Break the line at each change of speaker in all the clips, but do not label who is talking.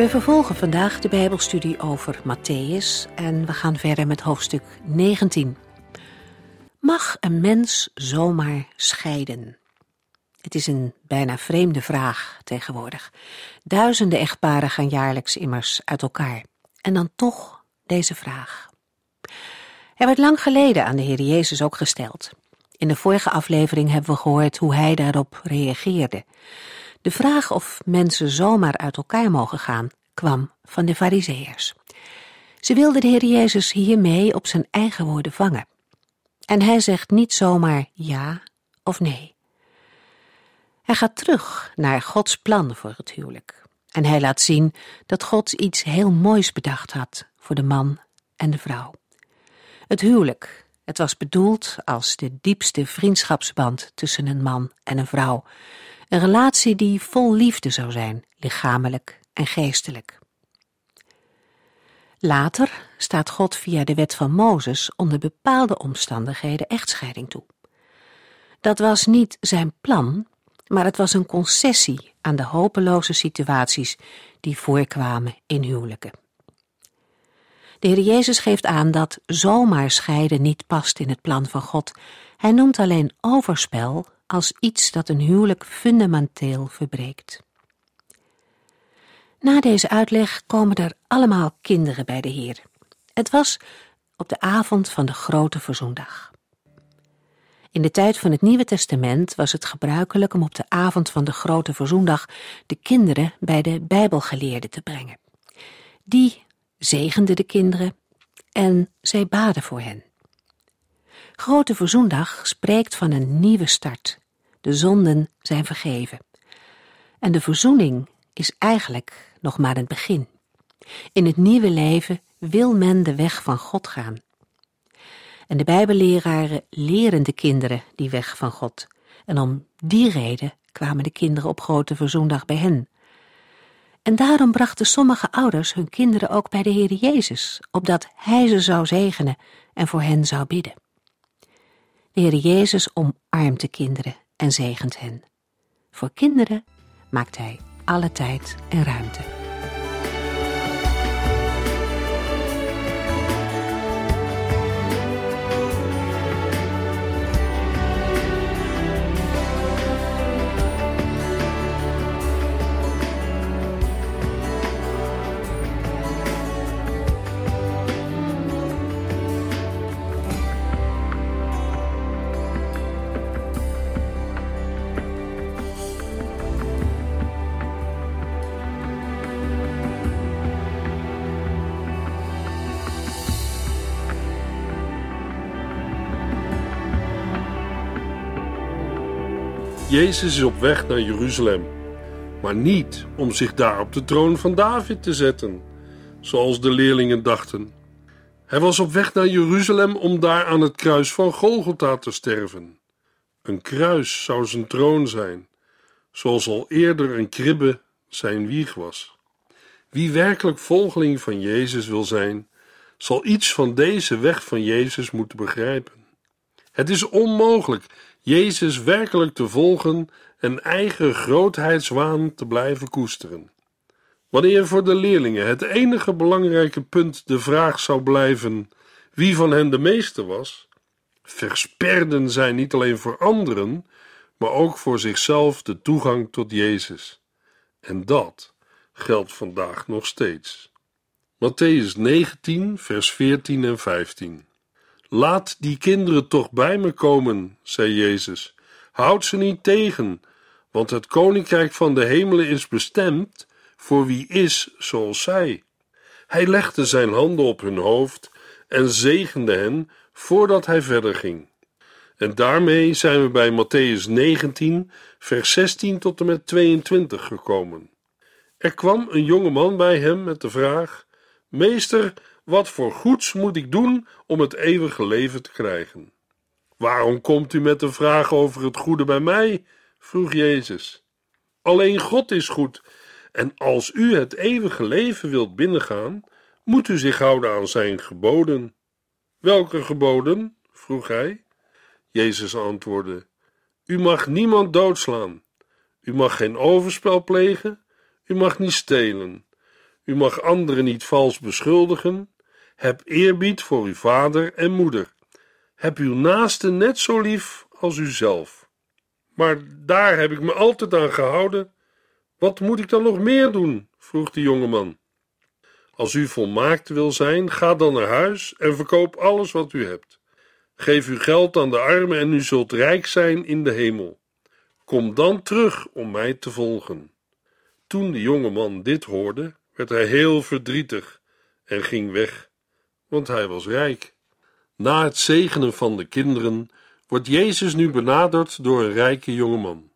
We vervolgen vandaag de Bijbelstudie over Matthäus en we gaan verder met hoofdstuk 19. Mag een mens zomaar scheiden? Het is een bijna vreemde vraag tegenwoordig. Duizenden echtparen gaan jaarlijks immers uit elkaar. En dan toch deze vraag. Hij werd lang geleden aan de Heer Jezus ook gesteld. In de vorige aflevering hebben we gehoord hoe hij daarop reageerde. De vraag of mensen zomaar uit elkaar mogen gaan kwam van de Fariseërs. Ze wilden de Heer Jezus hiermee op zijn eigen woorden vangen. En hij zegt niet zomaar ja of nee. Hij gaat terug naar Gods plan voor het huwelijk. En hij laat zien dat God iets heel moois bedacht had voor de man en de vrouw. Het huwelijk, het was bedoeld als de diepste vriendschapsband tussen een man en een vrouw. Een relatie die vol liefde zou zijn, lichamelijk en geestelijk. Later staat God via de wet van Mozes onder bepaalde omstandigheden echtscheiding toe. Dat was niet zijn plan, maar het was een concessie aan de hopeloze situaties die voorkwamen in huwelijken. De Heer Jezus geeft aan dat zomaar scheiden niet past in het plan van God. Hij noemt alleen overspel als iets dat een huwelijk fundamenteel verbreekt. Na deze uitleg komen er allemaal kinderen bij de Heer. Het was op de avond van de grote verzoendag. In de tijd van het Nieuwe Testament was het gebruikelijk om op de avond van de grote verzoendag de kinderen bij de Bijbelgeleerden te brengen. Die zegenden de kinderen en zij baden voor hen. Grote Verzoendag spreekt van een nieuwe start. De zonden zijn vergeven. En de verzoening is eigenlijk nog maar het begin. In het nieuwe leven wil men de weg van God gaan. En de Bijbelleraren leren de kinderen die weg van God. En om die reden kwamen de kinderen op Grote Verzoendag bij hen. En daarom brachten sommige ouders hun kinderen ook bij de Heer Jezus, opdat Hij ze zou zegenen en voor hen zou bidden. De Heer Jezus omarmt de kinderen en zegent hen. Voor kinderen maakt Hij alle tijd en ruimte.
Jezus is op weg naar Jeruzalem, maar niet om zich daar op de troon van David te zetten, zoals de leerlingen dachten. Hij was op weg naar Jeruzalem om daar aan het kruis van Golgotha te sterven. Een kruis zou zijn troon zijn, zoals al eerder een kribbe zijn wieg was. Wie werkelijk volgeling van Jezus wil zijn, zal iets van deze weg van Jezus moeten begrijpen. Het is onmogelijk Jezus werkelijk te volgen en eigen grootheidswaan te blijven koesteren. Wanneer voor de leerlingen het enige belangrijke punt de vraag zou blijven wie van hen de meeste was, versperden zij niet alleen voor anderen, maar ook voor zichzelf de toegang tot Jezus. En dat geldt vandaag nog steeds. Matthäus 19, vers 14 en 15. Laat die kinderen toch bij me komen, zei Jezus. Houd ze niet tegen, want het koninkrijk van de hemelen is bestemd voor wie is zoals zij. Hij legde zijn handen op hun hoofd en zegende hen voordat hij verder ging. En daarmee zijn we bij Matthäus 19, vers 16 tot en met 22 gekomen. Er kwam een jonge man bij hem met de vraag: Meester, wat voor goeds moet ik doen om het eeuwige leven te krijgen? Waarom komt u met de vraag over het goede bij mij? vroeg Jezus. Alleen God is goed, en als u het eeuwige leven wilt binnengaan, moet u zich houden aan zijn geboden. Welke geboden? vroeg hij. Jezus antwoordde: U mag niemand doodslaan. U mag geen overspel plegen. U mag niet stelen. U mag anderen niet vals beschuldigen. Heb eerbied voor uw vader en moeder. Heb uw naaste net zo lief als uzelf. Maar daar heb ik me altijd aan gehouden. Wat moet ik dan nog meer doen? vroeg de jongeman. Als u volmaakt wil zijn, ga dan naar huis en verkoop alles wat u hebt. Geef uw geld aan de armen en u zult rijk zijn in de hemel. Kom dan terug om mij te volgen. Toen de jonge man dit hoorde, werd hij heel verdrietig en ging weg, want hij was rijk. Na het zegenen van de kinderen wordt Jezus nu benaderd door een rijke jongeman.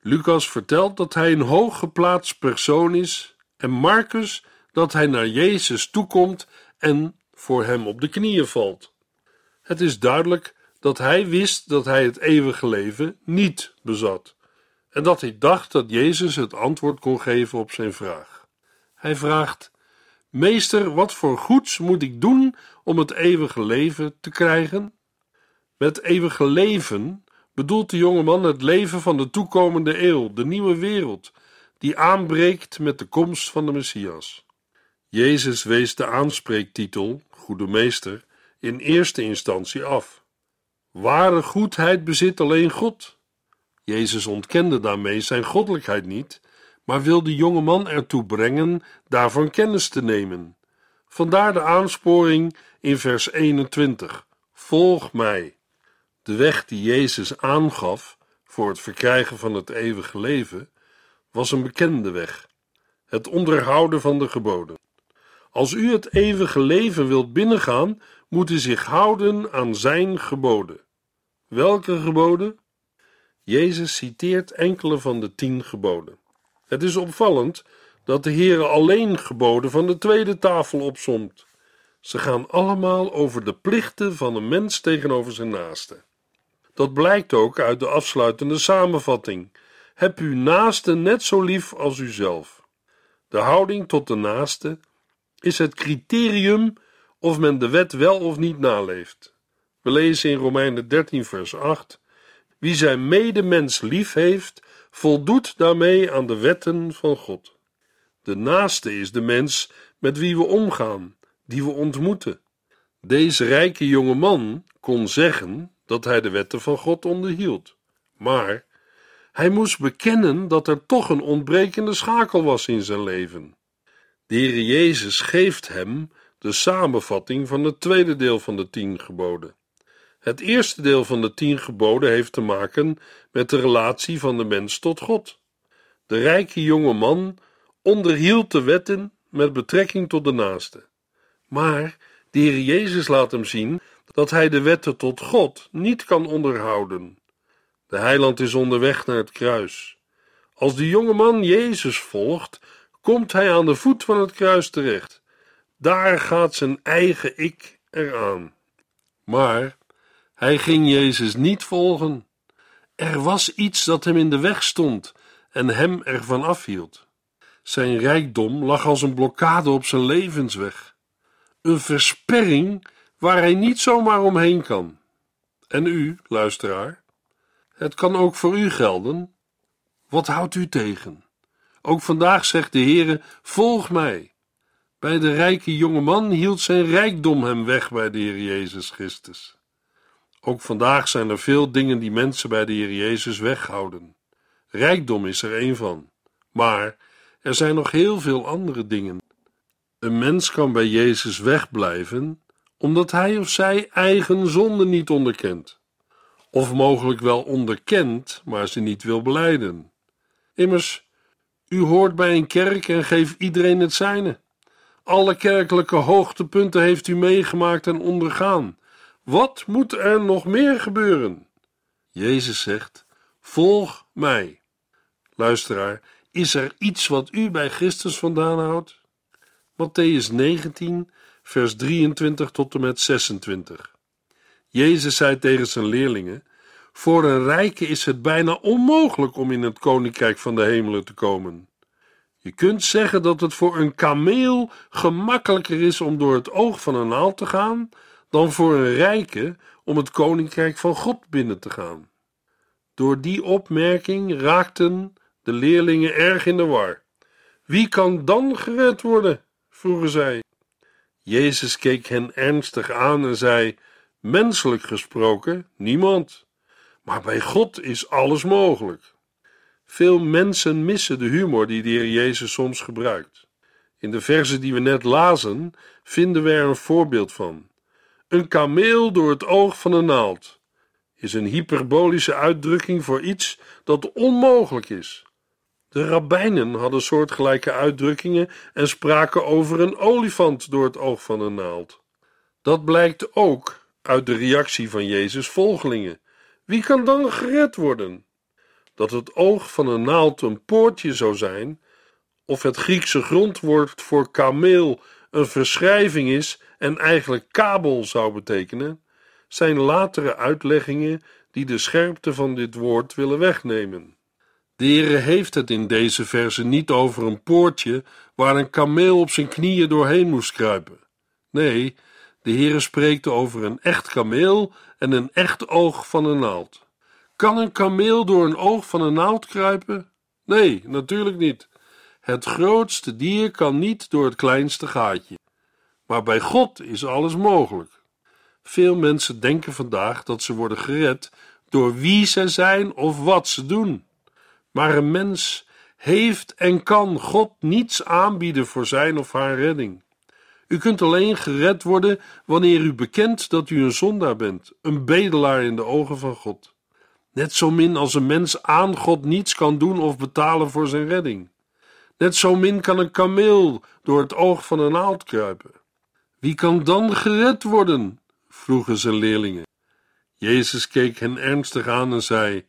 Lucas vertelt dat hij een hooggeplaatst persoon is en Marcus dat hij naar Jezus toekomt en voor hem op de knieën valt. Het is duidelijk dat hij wist dat hij het eeuwige leven niet bezat en dat hij dacht dat Jezus het antwoord kon geven op zijn vraag. Hij vraagt: Meester, wat voor goeds moet ik doen om het eeuwige leven te krijgen? Met eeuwige leven bedoelt de jongeman het leven van de toekomende eeuw, de nieuwe wereld, die aanbreekt met de komst van de Messias. Jezus wees de aanspreektitel, Goede Meester, in eerste instantie af. Ware goedheid bezit alleen God. Jezus ontkende daarmee zijn goddelijkheid niet, maar wil de jonge man ertoe brengen daarvan kennis te nemen. Vandaar de aansporing in vers 21: Volg mij. De weg die Jezus aangaf voor het verkrijgen van het eeuwige leven was een bekende weg: het onderhouden van de geboden. Als u het eeuwige leven wilt binnengaan, moet u zich houden aan zijn geboden. Welke geboden? Jezus citeert enkele van de tien geboden. Het is opvallend dat de Heere alleen geboden van de tweede tafel opsomt. Ze gaan allemaal over de plichten van een mens tegenover zijn naaste. Dat blijkt ook uit de afsluitende samenvatting. Heb uw naaste net zo lief als uzelf. De houding tot de naaste is het criterium of men de wet wel of niet naleeft. We lezen in Romeinen 13, vers 8: Wie zijn medemens lief heeft, voldoet daarmee aan de wetten van God. De naaste is de mens met wie we omgaan, die we ontmoeten. Deze rijke jonge man kon zeggen dat hij de wetten van God onderhield, maar hij moest bekennen dat er toch een ontbrekende schakel was in zijn leven. De Jezus geeft hem de samenvatting van het tweede deel van de tien geboden. Het eerste deel van de tien geboden heeft te maken met de relatie van de mens tot God. De rijke jonge man onderhield de wetten met betrekking tot de naaste. Maar de Heer Jezus laat hem zien dat hij de wetten tot God niet kan onderhouden. De heiland is onderweg naar het kruis. Als de jonge man Jezus volgt, komt hij aan de voet van het kruis terecht. Daar gaat zijn eigen ik eraan. Maar hij ging Jezus niet volgen. Er was iets dat hem in de weg stond en hem ervan afhield. Zijn rijkdom lag als een blokkade op zijn levensweg. Een versperring waar hij niet zomaar omheen kan. En u, luisteraar, het kan ook voor u gelden. Wat houdt u tegen? Ook vandaag zegt de Heere: Volg mij. Bij de rijke jonge man hield zijn rijkdom hem weg bij de Heer Jezus Christus. Ook vandaag zijn er veel dingen die mensen bij de Heer Jezus weghouden. Rijkdom is er een van. Maar er zijn nog heel veel andere dingen. Een mens kan bij Jezus wegblijven omdat hij of zij eigen zonde niet onderkent. Of mogelijk wel onderkent, maar ze niet wil beleiden. Immers, u hoort bij een kerk en geeft iedereen het zijne. Alle kerkelijke hoogtepunten heeft u meegemaakt en ondergaan. Wat moet er nog meer gebeuren? Jezus zegt: Volg mij. Luisteraar, is er iets wat u bij Christus vandaan houdt? Matthäus 19, vers 23 tot en met 26. Jezus zei tegen zijn leerlingen: Voor een rijke is het bijna onmogelijk om in het koninkrijk van de hemelen te komen. Je kunt zeggen dat het voor een kameel gemakkelijker is om door het oog van een naald te gaan, dan voor een rijke om het koninkrijk van God binnen te gaan. Door die opmerking raakten de leerlingen erg in de war. Wie kan dan gered worden? vroegen zij. Jezus keek hen ernstig aan en zei: Menselijk gesproken, niemand. Maar bij God is alles mogelijk. Veel mensen missen de humor die de Heer Jezus soms gebruikt. In de verzen die we net lazen vinden we er een voorbeeld van. Een kameel door het oog van een naald is een hyperbolische uitdrukking voor iets dat onmogelijk is. De rabbijnen hadden soortgelijke uitdrukkingen en spraken over een olifant door het oog van een naald. Dat blijkt ook uit de reactie van Jezus' volgelingen. Wie kan dan gered worden? Dat het oog van een naald een poortje zou zijn, of het Griekse grondwoord voor kameel een verschrijving is en eigenlijk kabel zou betekenen, zijn latere uitleggingen die de scherpte van dit woord willen wegnemen. De Heere heeft het in deze verse niet over een poortje waar een kameel op zijn knieën doorheen moest kruipen. Nee, de Heere spreekt over een echt kameel en een echt oog van een naald. Kan een kameel door een oog van een naald kruipen? Nee, natuurlijk niet. Het grootste dier kan niet door het kleinste gaatje. Maar bij God is alles mogelijk. Veel mensen denken vandaag dat ze worden gered door wie ze zijn of wat ze doen. Maar een mens heeft en kan God niets aanbieden voor zijn of haar redding. U kunt alleen gered worden wanneer u bekent dat u een zondaar bent, een bedelaar in de ogen van God. Net zo min als een mens aan God niets kan doen of betalen voor zijn redding. Net zo min kan een kameel door het oog van een naald kruipen. Wie kan dan gered worden? vroegen zijn leerlingen. Jezus keek hen ernstig aan en zei: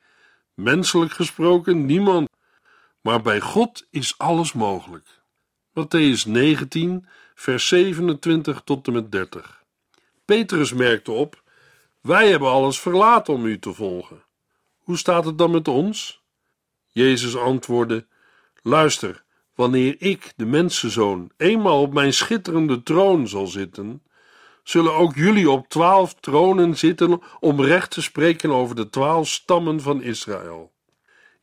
Menselijk gesproken, niemand, maar bij God is alles mogelijk. Matthäus 19, vers 27 tot en met 30. Petrus merkte op: Wij hebben alles verlaten om u te volgen. Hoe staat het dan met ons? Jezus antwoordde: Luister, wanneer ik, de mensenzoon, eenmaal op mijn schitterende troon zal zitten, zullen ook jullie op twaalf tronen zitten om recht te spreken over de twaalf stammen van Israël.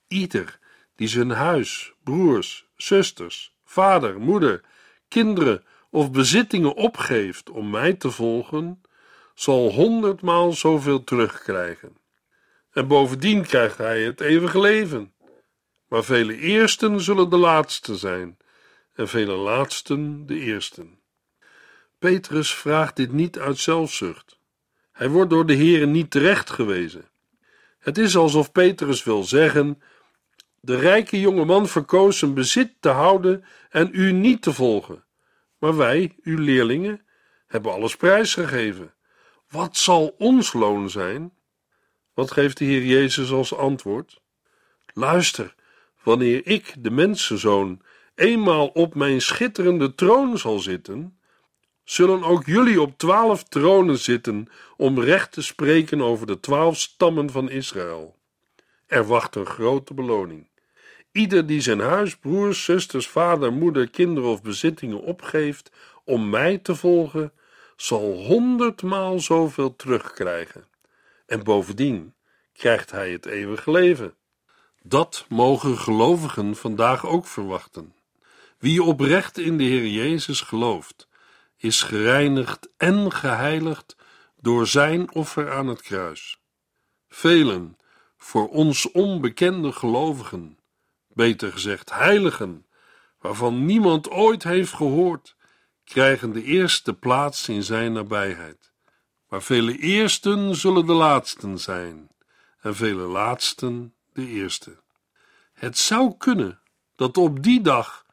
Ieder die zijn huis, broers, zusters, vader, moeder, kinderen of bezittingen opgeeft om mij te volgen, zal honderdmaal zoveel terugkrijgen. En bovendien krijgt hij het eeuwige leven. Maar vele eersten zullen de laatsten zijn, en vele laatsten de eersten. Petrus vraagt dit niet uit zelfzucht. Hij wordt door de Heer niet terecht gewezen. Het is alsof Petrus wil zeggen: De rijke jonge man verkoos zijn bezit te houden en u niet te volgen. Maar wij, uw leerlingen, hebben alles prijsgegeven. Wat zal ons loon zijn? Wat geeft de Heer Jezus als antwoord? Luister, wanneer ik, de mensenzoon, eenmaal op mijn schitterende troon zal zitten, zullen ook jullie op twaalf tronen zitten om recht te spreken over de twaalf stammen van Israël. Er wacht een grote beloning. Ieder die zijn huis, broers, zusters, vader, moeder, kinderen of bezittingen opgeeft om mij te volgen, zal honderdmaal zoveel terugkrijgen. En bovendien krijgt hij het eeuwige leven. Dat mogen gelovigen vandaag ook verwachten. Wie oprecht in de Heer Jezus gelooft, is gereinigd en geheiligd door zijn offer aan het kruis. Velen, voor ons onbekende gelovigen, beter gezegd heiligen, waarvan niemand ooit heeft gehoord, krijgen de eerste plaats in zijn nabijheid. Maar vele eersten zullen de laatsten zijn, en vele laatsten de eerste. Het zou kunnen dat op die dag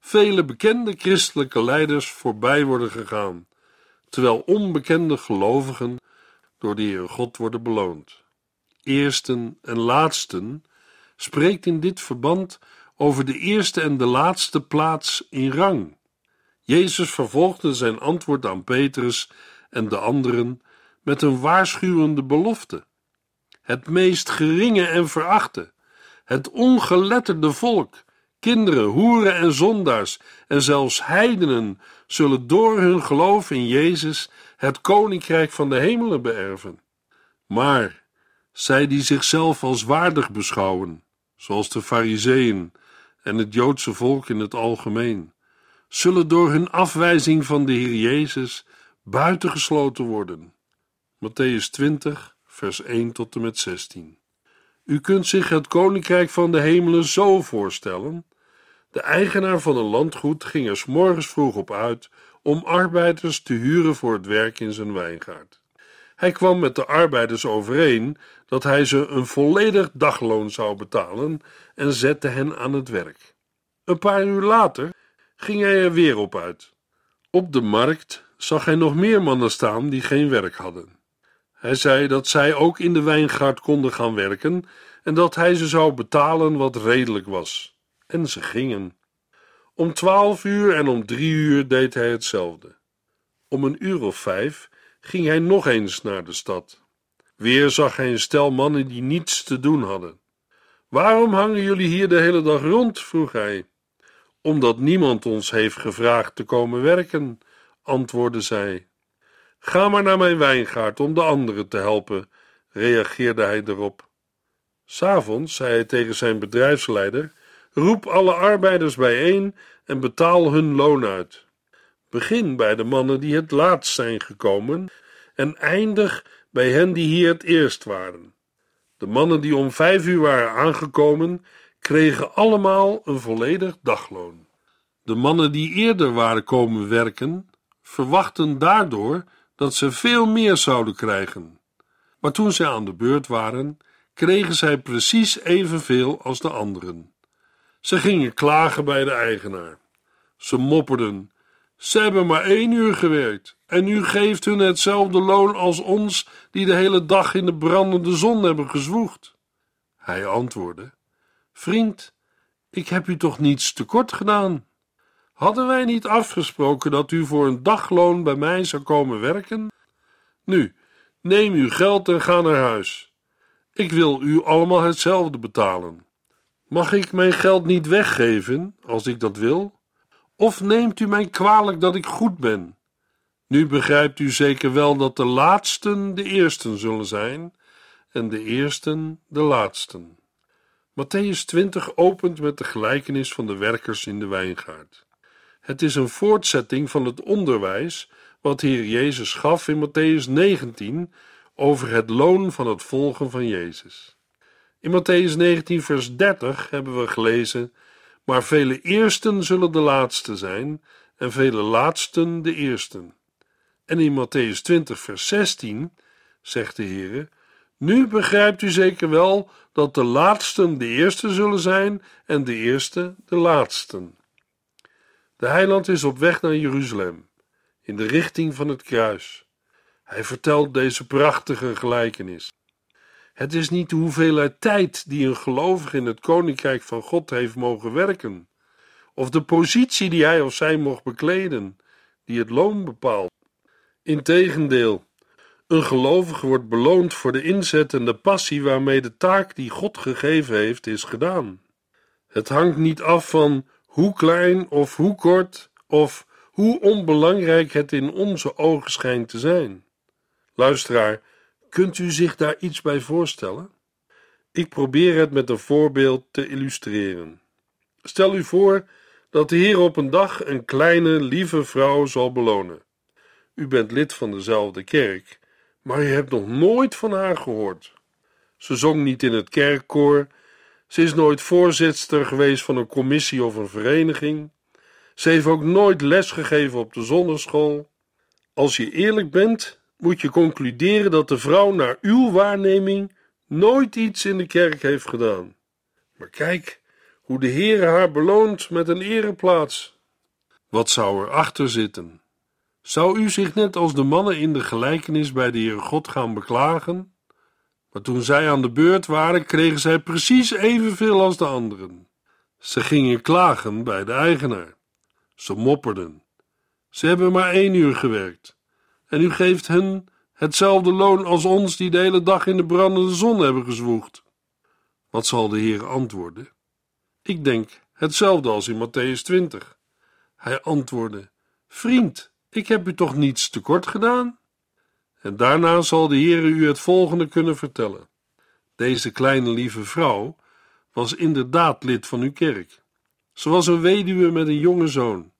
vele bekende christelijke leiders voorbij worden gegaan, terwijl onbekende gelovigen door de Heer God worden beloond. Eersten en laatsten spreekt in dit verband over de eerste en de laatste plaats in rang. Jezus vervolgde zijn antwoord aan Petrus en de anderen met een waarschuwende belofte. Het meest geringe en verachte, het ongeletterde volk, kinderen, hoeren en zondaars en zelfs heidenen zullen door hun geloof in Jezus het koninkrijk van de hemelen beërven. Maar zij die zichzelf als waardig beschouwen, zoals de Fariseeën en het Joodse volk in het algemeen, zullen door hun afwijzing van de Heer Jezus buitengesloten worden. Matthäus 20, vers 1 tot en met 16. U kunt zich het koninkrijk van de hemelen zo voorstellen. De eigenaar van een landgoed ging er morgens vroeg op uit om arbeiders te huren voor het werk in zijn wijngaard. Hij kwam met de arbeiders overeen dat hij ze een volledig dagloon zou betalen en zette hen aan het werk. Een paar uur later ging hij er weer op uit. Op de markt zag hij nog meer mannen staan die geen werk hadden. Hij zei dat zij ook in de wijngaard konden gaan werken en dat hij ze zou betalen wat redelijk was. En ze gingen. Om twaalf uur en om drie uur deed hij hetzelfde. Om een uur of vijf ging hij nog eens naar de stad. Weer zag hij een stel mannen die niets te doen hadden. Waarom hangen jullie hier de hele dag rond? vroeg hij. Omdat niemand ons heeft gevraagd te komen werken, antwoordde zij. Ga maar naar mijn wijngaard om de anderen te helpen, reageerde hij erop. S'avonds zei hij tegen zijn bedrijfsleider: Roep alle arbeiders bijeen en betaal hun loon uit. Begin bij de mannen die het laatst zijn gekomen en eindig bij hen die hier het eerst waren. De mannen die om vijf uur waren aangekomen, kregen allemaal een volledig dagloon. De mannen die eerder waren komen werken, verwachten daardoor dat ze veel meer zouden krijgen. Maar toen zij aan de beurt waren, kregen zij precies evenveel als de anderen. Ze gingen klagen bij de eigenaar. Ze mopperden: Ze hebben maar één uur gewerkt en u geeft hun hetzelfde loon als ons, die de hele dag in de brandende zon hebben gezwoegd. Hij antwoordde: Vriend, ik heb u toch niets tekort gedaan? Hadden wij niet afgesproken dat u voor een dagloon bij mij zou komen werken? Nu, neem uw geld en ga naar huis. Ik wil u allemaal hetzelfde betalen. Mag ik mijn geld niet weggeven als ik dat wil? Of neemt u mij kwalijk dat ik goed ben? Nu begrijpt u zeker wel dat de laatsten de eersten zullen zijn en de eersten de laatsten. Matthäus 20 opent met de gelijkenis van de werkers in de wijngaard. Het is een voortzetting van het onderwijs wat Heer Jezus gaf in Matthäus 19 over het loon van het volgen van Jezus. In Matthäus 19, vers 30 hebben we gelezen: Maar vele eersten zullen de laatste zijn, en vele laatsten de eersten. En in Matthäus 20, vers 16 zegt de Heer: Nu begrijpt u zeker wel dat de laatsten de eerste zullen zijn, en de eerste de laatsten. De heiland is op weg naar Jeruzalem, in de richting van het kruis. Hij vertelt deze prachtige gelijkenis. Het is niet de hoeveelheid tijd die een gelovige in het koninkrijk van God heeft mogen werken, of de positie die hij of zij mocht bekleden, die het loon bepaalt. Integendeel, een gelovige wordt beloond voor de inzet en de passie waarmee de taak die God gegeven heeft is gedaan. Het hangt niet af van hoe klein of hoe kort of hoe onbelangrijk het in onze ogen schijnt te zijn. Luisteraar, kunt u zich daar iets bij voorstellen? Ik probeer het met een voorbeeld te illustreren. Stel u voor dat de Heer op een dag een kleine, lieve vrouw zal belonen. U bent lid van dezelfde kerk, maar u hebt nog nooit van haar gehoord. Ze zong niet in het kerkkoor, ze is nooit voorzitter geweest van een commissie of een vereniging. Ze heeft ook nooit les gegeven op de zonneschool. Als je eerlijk bent, moet je concluderen dat de vrouw naar uw waarneming nooit iets in de kerk heeft gedaan. Maar kijk hoe de Heer haar beloont met een ereplaats. Wat zou er achter zitten? Zou u zich net als de mannen in de gelijkenis bij de Heere God gaan beklagen? Maar toen zij aan de beurt waren, kregen zij precies evenveel als de anderen. Ze gingen klagen bij de eigenaar. Ze mopperden. Ze hebben maar één uur gewerkt. En u geeft hen hetzelfde loon als ons die de hele dag in de brandende zon hebben gezwoegd. Wat zal de Heer antwoorden? Ik denk hetzelfde als in Matthäus 20. Hij antwoordde: Vriend, ik heb u toch niets tekort gedaan? En daarna zal de Heer u het volgende kunnen vertellen. Deze kleine lieve vrouw was inderdaad lid van uw kerk. Ze was een weduwe met een jonge zoon.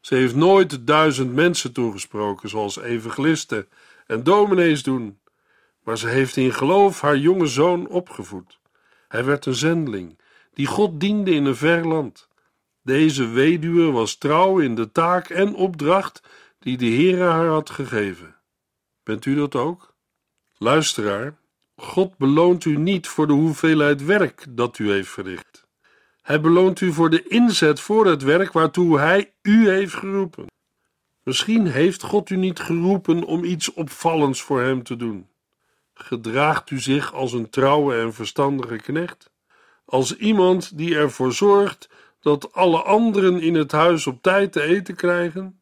Ze heeft nooit duizend mensen toegesproken, zoals evangelisten en dominees doen, maar ze heeft in geloof haar jonge zoon opgevoed. Hij werd een zendeling, die God diende in een ver land. Deze weduwe was trouw in de taak en opdracht die de Heere haar had gegeven. Bent u dat ook? Luisteraar, God beloont u niet voor de hoeveelheid werk dat u heeft verricht. Hij beloont u voor de inzet voor het werk waartoe Hij u heeft geroepen. Misschien heeft God u niet geroepen om iets opvallends voor Hem te doen. Gedraagt u zich als een trouwe en verstandige knecht? Als iemand die ervoor zorgt dat alle anderen in het huis op tijd te eten krijgen?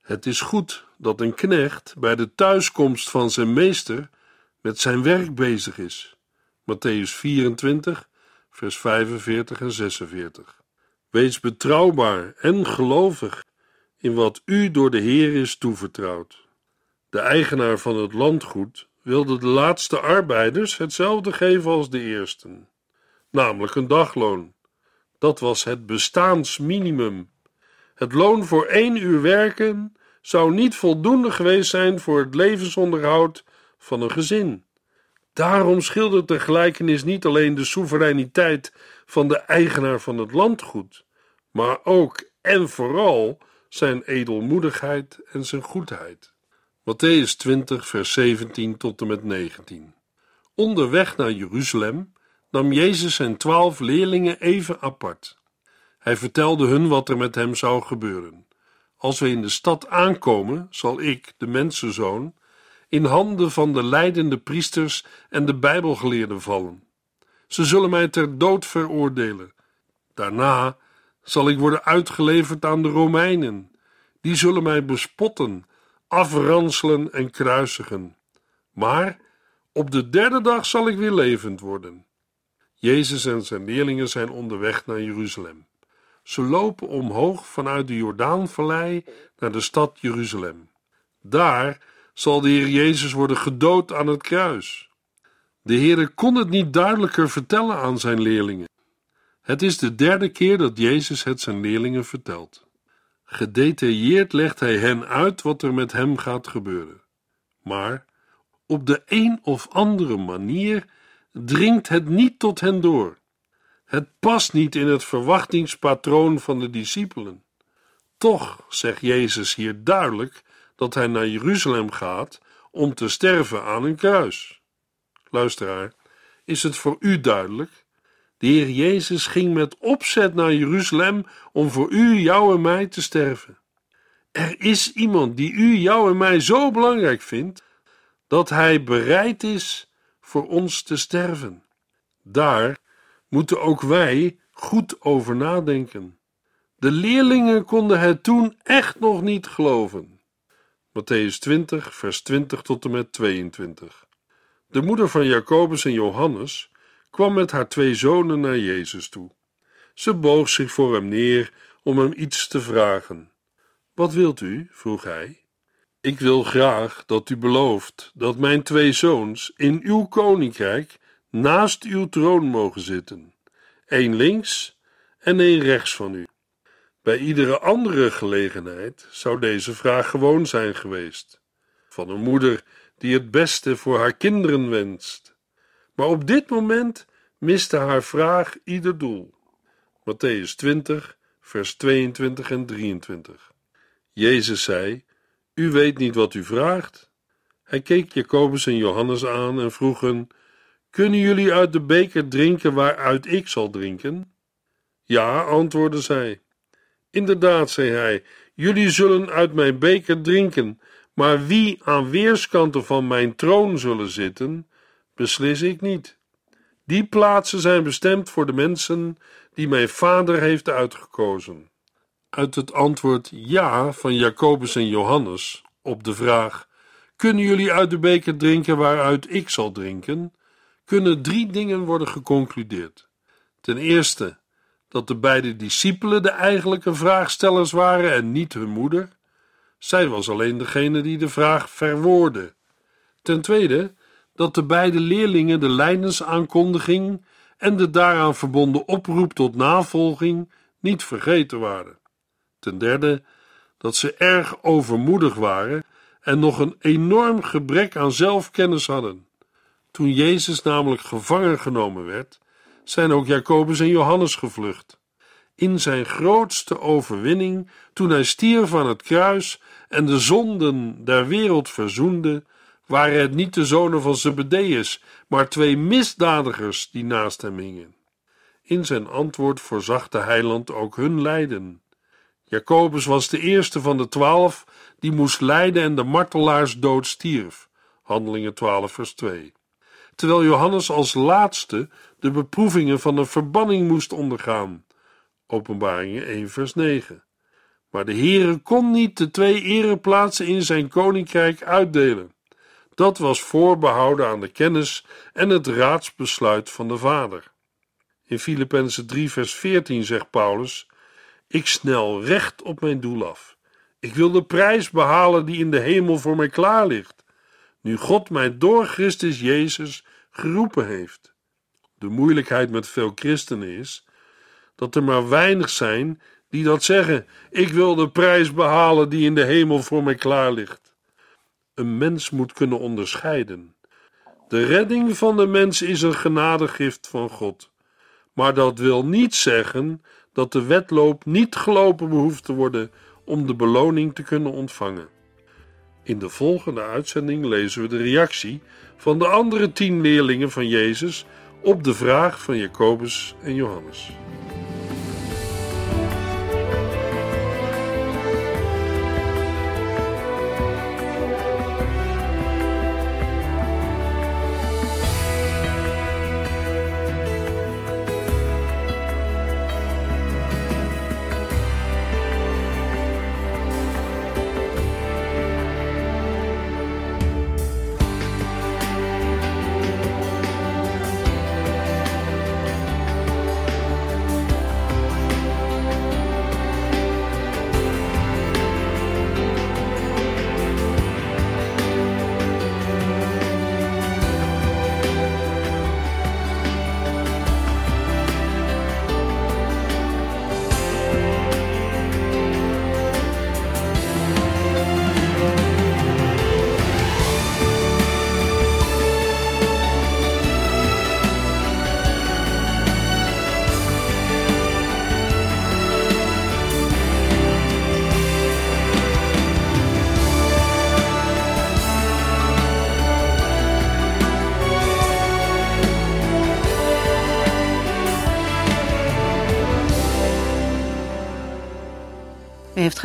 Het is goed dat een knecht bij de thuiskomst van zijn meester met zijn werk bezig is. Matthäus 24, vers 45 en 46. Wees betrouwbaar en gelovig in wat u door de Heer is toevertrouwd. De eigenaar van het landgoed wilde de laatste arbeiders hetzelfde geven als de eersten, namelijk een dagloon. Dat was het bestaansminimum. Het loon voor één uur werken zou niet voldoende geweest zijn voor het levensonderhoud van een gezin. Daarom schildert de gelijkenis niet alleen de soevereiniteit van de eigenaar van het landgoed, maar ook en vooral zijn edelmoedigheid en zijn goedheid. Matthäus 20, vers 17 tot en met 19. Onderweg naar Jeruzalem nam Jezus zijn twaalf leerlingen even apart. Hij vertelde hun wat er met hem zou gebeuren. Als we in de stad aankomen, zal ik, de mensenzoon, in handen van de leidende priesters en de Bijbelgeleerden vallen. Ze zullen mij ter dood veroordelen. Daarna zal ik worden uitgeleverd aan de Romeinen. Die zullen mij bespotten, afranselen en kruisigen. Maar op de derde dag zal ik weer levend worden. Jezus en zijn leerlingen zijn onderweg naar Jeruzalem. Ze lopen omhoog vanuit de Jordaanvallei naar de stad Jeruzalem. Daar zal de Heer Jezus worden gedood aan het kruis. De Heer kon het niet duidelijker vertellen aan zijn leerlingen. Het is de derde keer dat Jezus het zijn leerlingen vertelt. Gedetailleerd legt hij hen uit wat er met hem gaat gebeuren. Maar op de een of andere manier dringt het niet tot hen door. Het past niet in het verwachtingspatroon van de discipelen. Toch zegt Jezus hier duidelijk dat hij naar Jeruzalem gaat om te sterven aan een kruis. Luisteraar, is het voor u duidelijk? De Heer Jezus ging met opzet naar Jeruzalem om voor u, jou en mij te sterven. Er is iemand die u, jou en mij zo belangrijk vindt dat hij bereid is voor ons te sterven. Daar moeten ook wij goed over nadenken. De leerlingen konden het toen echt nog niet geloven. Matthäus 20, vers 20 tot en met 22. De moeder van Jacobus en Johannes kwam met haar twee zonen naar Jezus toe. Ze boog zich voor hem neer om hem iets te vragen. Wat wilt u? vroeg hij. Ik wil graag dat u belooft dat mijn twee zoons in uw koninkrijk naast uw troon mogen zitten, één links en één rechts van u. Bij iedere andere gelegenheid zou deze vraag gewoon zijn geweest, van een moeder die het beste voor haar kinderen wenst. Maar op dit moment miste haar vraag ieder doel. Matthäus 20, vers 22 en 23. Jezus zei: U weet niet wat u vraagt. Hij keek Jacobus en Johannes aan en vroeg hen: Kunnen jullie uit de beker drinken waaruit ik zal drinken? Ja, antwoordden zij. Inderdaad, zei hij, jullie zullen uit mijn beker drinken, maar wie aan weerskanten van mijn troon zullen zitten, beslis ik niet. Die plaatsen zijn bestemd voor de mensen die mijn vader heeft uitgekozen. Uit het antwoord ja van Jacobus en Johannes op de vraag: Kunnen jullie uit de beker drinken waaruit ik zal drinken? Kunnen drie dingen worden geconcludeerd. Ten eerste dat de beide discipelen de eigenlijke vraagstellers waren en niet hun moeder. Zij was alleen degene die de vraag verwoordde. Ten tweede dat de beide leerlingen de lijdensaankondiging en de daaraan verbonden oproep tot navolging niet vergeten waren. Ten derde dat ze erg overmoedig waren en nog een enorm gebrek aan zelfkennis hadden. Toen Jezus namelijk gevangen genomen werd, zijn ook Jacobus en Johannes gevlucht. In zijn grootste overwinning, toen hij stierf aan het kruis en de zonden der wereld verzoende, waren het niet de zonen van Zebedeus, maar twee misdadigers die naast hem hingen. In zijn antwoord voorzag de heiland ook hun lijden. Jacobus was de eerste van de twaalf die moest lijden en de martelaarsdood stierf. Handelingen 12 vers 2. Terwijl Johannes als laatste de beproevingen van een verbanning moest ondergaan. Openbaringen 1 vers 9. Maar de Heere kon niet de twee ereplaatsen in zijn koninkrijk uitdelen. Dat was voorbehouden aan de kennis en het raadsbesluit van de Vader. In Filippenzen 3 vers 14 zegt Paulus: Ik snel recht op mijn doel af. Ik wil de prijs behalen die in de hemel voor mij klaar ligt, nu God mij door Christus Jezus geroepen heeft. De moeilijkheid met veel christenen is dat er maar weinig zijn die dat zeggen: Ik wil de prijs behalen die in de hemel voor mij klaar ligt. Een mens moet kunnen onderscheiden. De redding van de mens is een genadegift van God. Maar dat wil niet zeggen dat de wedloop niet gelopen behoeft te worden om de beloning te kunnen ontvangen. In de volgende uitzending lezen we de reactie van de andere tien leerlingen van Jezus op de vraag van Jacobus en Johannes.